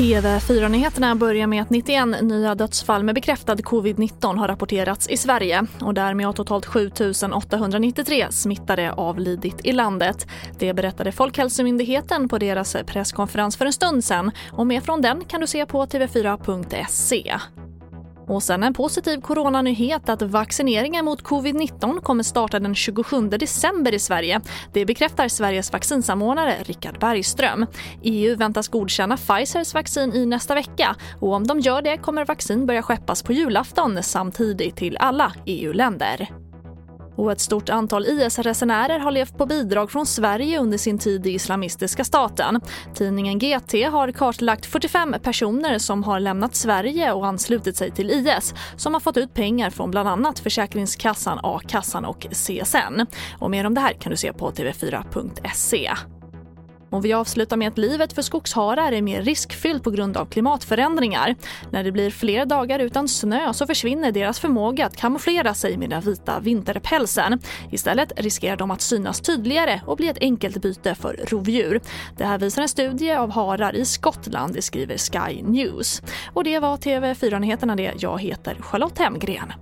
TV4-nyheterna börjar med att 91 nya dödsfall med bekräftad covid-19 har rapporterats i Sverige och därmed har totalt 7 893 smittade avlidit i landet. Det berättade Folkhälsomyndigheten på deras presskonferens för en stund sen. och mer från den kan du se på tv4.se. Och sen en positiv coronanyhet att vaccineringen mot covid-19 kommer starta den 27 december i Sverige. Det bekräftar Sveriges vaccinsamordnare Richard Bergström. EU väntas godkänna Pfizers vaccin i nästa vecka och om de gör det kommer vaccin börja skeppas på julafton samtidigt till alla EU-länder. Och ett stort antal IS-resenärer har levt på bidrag från Sverige under sin tid i Islamistiska staten. Tidningen GT har kartlagt 45 personer som har lämnat Sverige och anslutit sig till IS som har fått ut pengar från bland annat Försäkringskassan, A-kassan och CSN. Och mer om det här kan du se på tv4.se. Och vi avslutar med att livet för skogsharar är mer riskfyllt på grund av klimatförändringar. När det blir fler dagar utan snö så försvinner deras förmåga att kamouflera sig med den vita vinterpälsen. Istället riskerar de att synas tydligare och bli ett enkelt byte för rovdjur. Det här visar en studie av harar i Skottland, det skriver Sky News. Och det var TV4-nyheterna det. Jag heter Charlotte Hemgren.